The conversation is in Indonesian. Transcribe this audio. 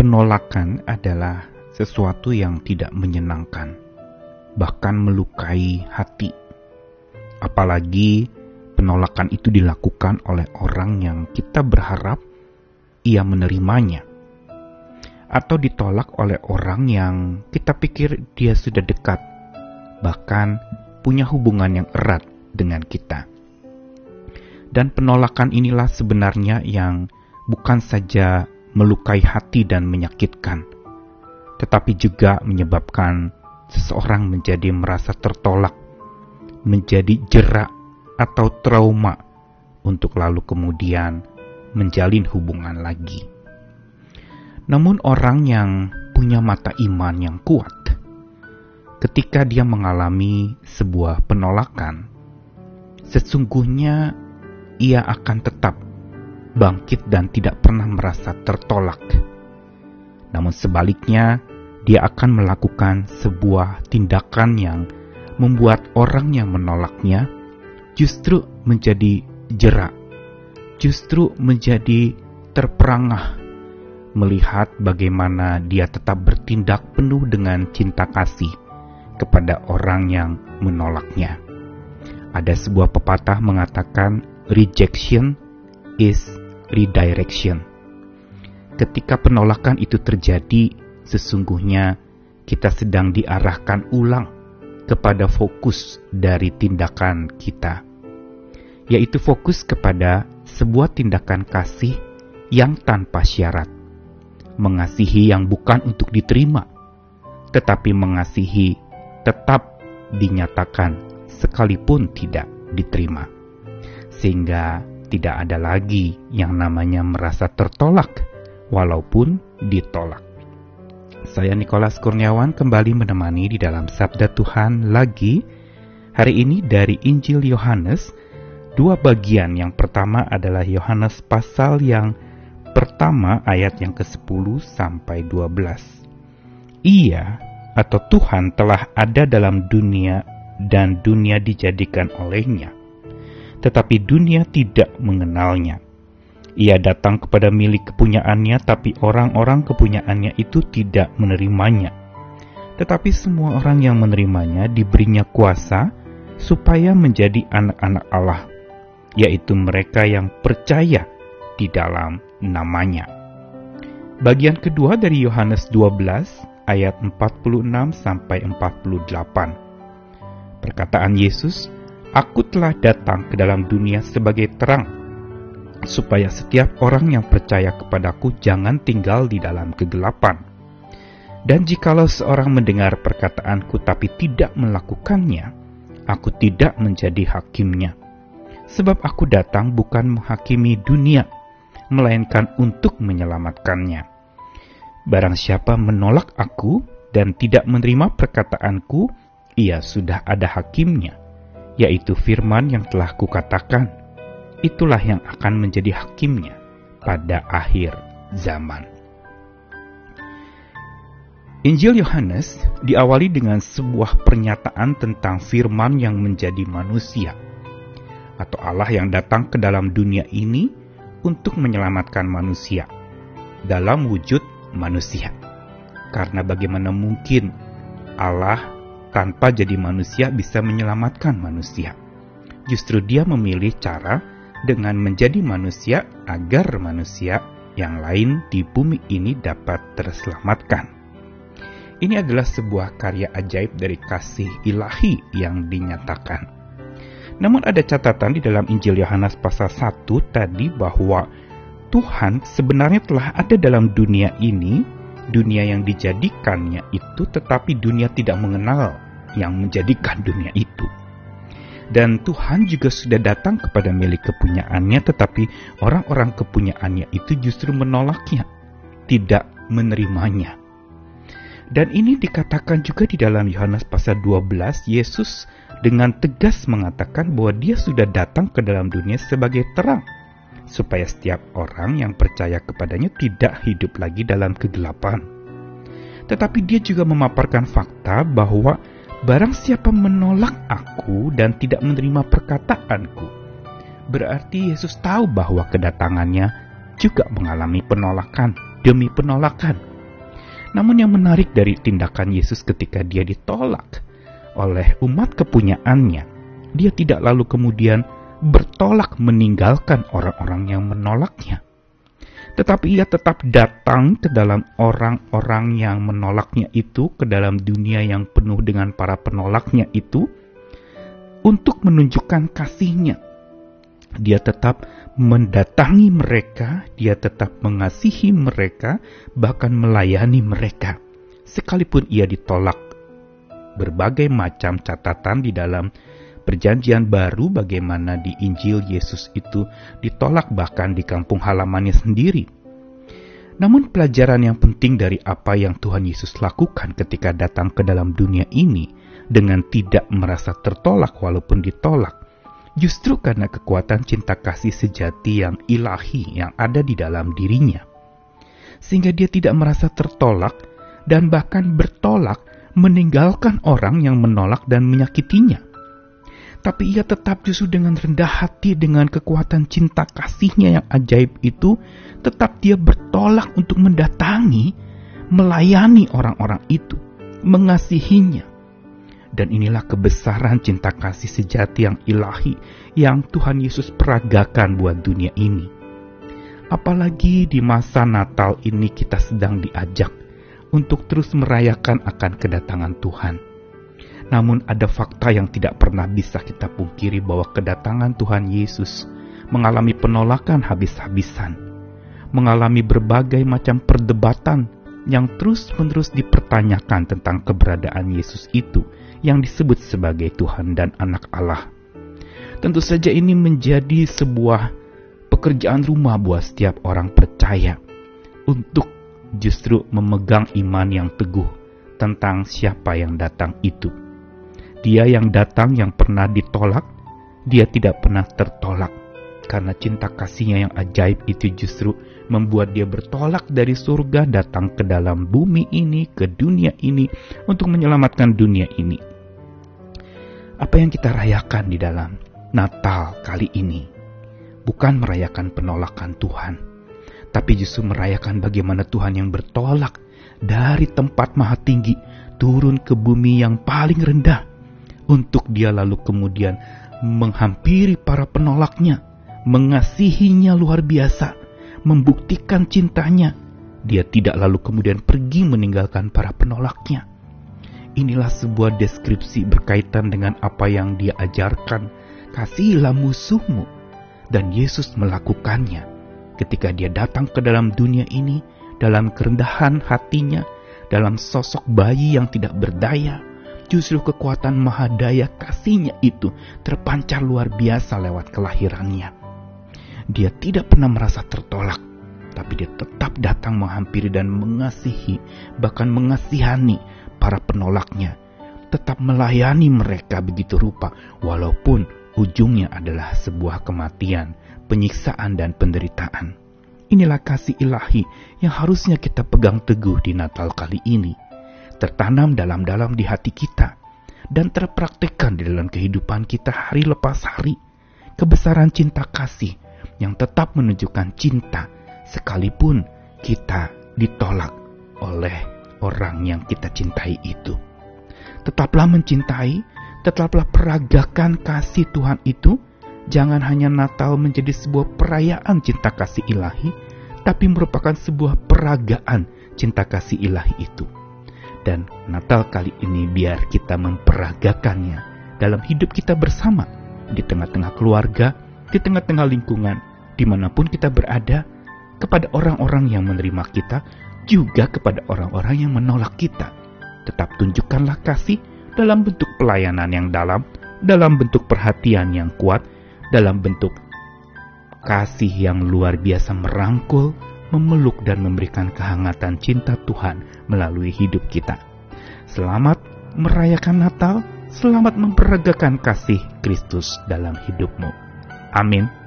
penolakan adalah sesuatu yang tidak menyenangkan, bahkan melukai hati. Apalagi penolakan itu dilakukan oleh orang yang kita berharap ia menerimanya, atau ditolak oleh orang yang kita pikir dia sudah dekat, bahkan punya hubungan yang erat dengan kita. Dan penolakan inilah sebenarnya yang bukan saja melukai hati dan menyakitkan, tetapi juga menyebabkan seseorang menjadi merasa tertolak, menjadi jerak atau trauma untuk lalu kemudian menjalin hubungan lagi. Namun, orang yang punya mata iman yang kuat, ketika dia mengalami sebuah penolakan, sesungguhnya ia akan tetap bangkit dan tidak pernah merasa tertolak. Namun sebaliknya, dia akan melakukan sebuah tindakan yang membuat orang yang menolaknya justru menjadi jerak, justru menjadi terperangah melihat bagaimana dia tetap bertindak penuh dengan cinta kasih kepada orang yang menolaknya. Ada sebuah pepatah mengatakan rejection is redirection. Ketika penolakan itu terjadi, sesungguhnya kita sedang diarahkan ulang kepada fokus dari tindakan kita, yaitu fokus kepada sebuah tindakan kasih yang tanpa syarat, mengasihi yang bukan untuk diterima, tetapi mengasihi tetap dinyatakan sekalipun tidak diterima, sehingga tidak ada lagi yang namanya merasa tertolak, walaupun ditolak. Saya Nikolas Kurniawan kembali menemani di dalam Sabda Tuhan lagi. Hari ini dari Injil Yohanes, dua bagian. Yang pertama adalah Yohanes pasal yang pertama ayat yang ke-10 sampai 12. Ia atau Tuhan telah ada dalam dunia dan dunia dijadikan olehnya tetapi dunia tidak mengenalnya. Ia datang kepada milik kepunyaannya, tapi orang-orang kepunyaannya itu tidak menerimanya. Tetapi semua orang yang menerimanya diberinya kuasa supaya menjadi anak-anak Allah, yaitu mereka yang percaya di dalam namanya. Bagian kedua dari Yohanes 12 ayat 46 sampai 48. Perkataan Yesus, Aku telah datang ke dalam dunia sebagai terang, supaya setiap orang yang percaya kepadaku jangan tinggal di dalam kegelapan. Dan jikalau seorang mendengar perkataanku tapi tidak melakukannya, aku tidak menjadi hakimnya. Sebab aku datang bukan menghakimi dunia, melainkan untuk menyelamatkannya. Barang siapa menolak aku dan tidak menerima perkataanku, ia sudah ada hakimnya yaitu firman yang telah kukatakan. Itulah yang akan menjadi hakimnya pada akhir zaman. Injil Yohanes diawali dengan sebuah pernyataan tentang firman yang menjadi manusia, atau Allah yang datang ke dalam dunia ini untuk menyelamatkan manusia dalam wujud manusia. Karena bagaimana mungkin Allah tanpa jadi manusia bisa menyelamatkan manusia. Justru dia memilih cara dengan menjadi manusia agar manusia yang lain di bumi ini dapat terselamatkan. Ini adalah sebuah karya ajaib dari kasih ilahi yang dinyatakan. Namun ada catatan di dalam Injil Yohanes pasal 1 tadi bahwa Tuhan sebenarnya telah ada dalam dunia ini dunia yang dijadikannya itu tetapi dunia tidak mengenal yang menjadikan dunia itu. Dan Tuhan juga sudah datang kepada milik kepunyaannya tetapi orang-orang kepunyaannya itu justru menolaknya, tidak menerimanya. Dan ini dikatakan juga di dalam Yohanes pasal 12, Yesus dengan tegas mengatakan bahwa dia sudah datang ke dalam dunia sebagai terang supaya setiap orang yang percaya kepadanya tidak hidup lagi dalam kegelapan. Tetapi dia juga memaparkan fakta bahwa barang siapa menolak aku dan tidak menerima perkataanku, berarti Yesus tahu bahwa kedatangannya juga mengalami penolakan demi penolakan Namun yang menarik dari tindakan Yesus ketika dia ditolak oleh umat kepunyaannya, dia tidak lalu kemudian bertolak meninggalkan orang-orang yang menolaknya. Tetapi ia tetap datang ke dalam orang-orang yang menolaknya itu, ke dalam dunia yang penuh dengan para penolaknya itu, untuk menunjukkan kasihnya. Dia tetap mendatangi mereka, dia tetap mengasihi mereka, bahkan melayani mereka. Sekalipun ia ditolak berbagai macam catatan di dalam perjanjian baru bagaimana di Injil Yesus itu ditolak bahkan di kampung halamannya sendiri. Namun pelajaran yang penting dari apa yang Tuhan Yesus lakukan ketika datang ke dalam dunia ini dengan tidak merasa tertolak walaupun ditolak, justru karena kekuatan cinta kasih sejati yang ilahi yang ada di dalam dirinya. Sehingga dia tidak merasa tertolak dan bahkan bertolak meninggalkan orang yang menolak dan menyakitinya tapi ia tetap justru dengan rendah hati dengan kekuatan cinta kasihnya yang ajaib itu, tetap dia bertolak untuk mendatangi, melayani orang-orang itu, mengasihinya. Dan inilah kebesaran cinta kasih sejati yang ilahi yang Tuhan Yesus peragakan buat dunia ini. Apalagi di masa Natal ini kita sedang diajak untuk terus merayakan akan kedatangan Tuhan namun ada fakta yang tidak pernah bisa kita pungkiri bahwa kedatangan Tuhan Yesus mengalami penolakan habis-habisan, mengalami berbagai macam perdebatan yang terus-menerus dipertanyakan tentang keberadaan Yesus itu yang disebut sebagai Tuhan dan Anak Allah. Tentu saja ini menjadi sebuah pekerjaan rumah buat setiap orang percaya untuk justru memegang iman yang teguh tentang siapa yang datang itu. Dia yang datang yang pernah ditolak, dia tidak pernah tertolak. Karena cinta kasihnya yang ajaib itu justru membuat dia bertolak dari surga datang ke dalam bumi ini, ke dunia ini, untuk menyelamatkan dunia ini. Apa yang kita rayakan di dalam Natal kali ini bukan merayakan penolakan Tuhan, tapi justru merayakan bagaimana Tuhan yang bertolak dari tempat maha tinggi turun ke bumi yang paling rendah untuk dia lalu kemudian menghampiri para penolaknya, mengasihinya luar biasa, membuktikan cintanya. Dia tidak lalu kemudian pergi meninggalkan para penolaknya. Inilah sebuah deskripsi berkaitan dengan apa yang dia ajarkan. Kasihilah musuhmu. Dan Yesus melakukannya ketika dia datang ke dalam dunia ini dalam kerendahan hatinya, dalam sosok bayi yang tidak berdaya, Justru kekuatan mahadaya kasihnya itu terpancar luar biasa lewat kelahirannya. Dia tidak pernah merasa tertolak, tapi dia tetap datang menghampiri dan mengasihi, bahkan mengasihani para penolaknya. Tetap melayani mereka begitu rupa, walaupun ujungnya adalah sebuah kematian, penyiksaan, dan penderitaan. Inilah kasih ilahi yang harusnya kita pegang teguh di Natal kali ini tertanam dalam-dalam di hati kita dan terpraktikkan di dalam kehidupan kita hari lepas hari. Kebesaran cinta kasih yang tetap menunjukkan cinta sekalipun kita ditolak oleh orang yang kita cintai itu. Tetaplah mencintai, tetaplah peragakan kasih Tuhan itu. Jangan hanya Natal menjadi sebuah perayaan cinta kasih ilahi, tapi merupakan sebuah peragaan cinta kasih ilahi itu dan Natal kali ini biar kita memperagakannya dalam hidup kita bersama, di tengah-tengah keluarga, di tengah-tengah lingkungan, di mana pun kita berada, kepada orang-orang yang menerima kita, juga kepada orang-orang yang menolak kita. Tetap tunjukkanlah kasih dalam bentuk pelayanan yang dalam, dalam bentuk perhatian yang kuat, dalam bentuk kasih yang luar biasa merangkul, memeluk dan memberikan kehangatan cinta Tuhan melalui hidup kita. Selamat merayakan Natal, selamat memperagakan kasih Kristus dalam hidupmu. Amin.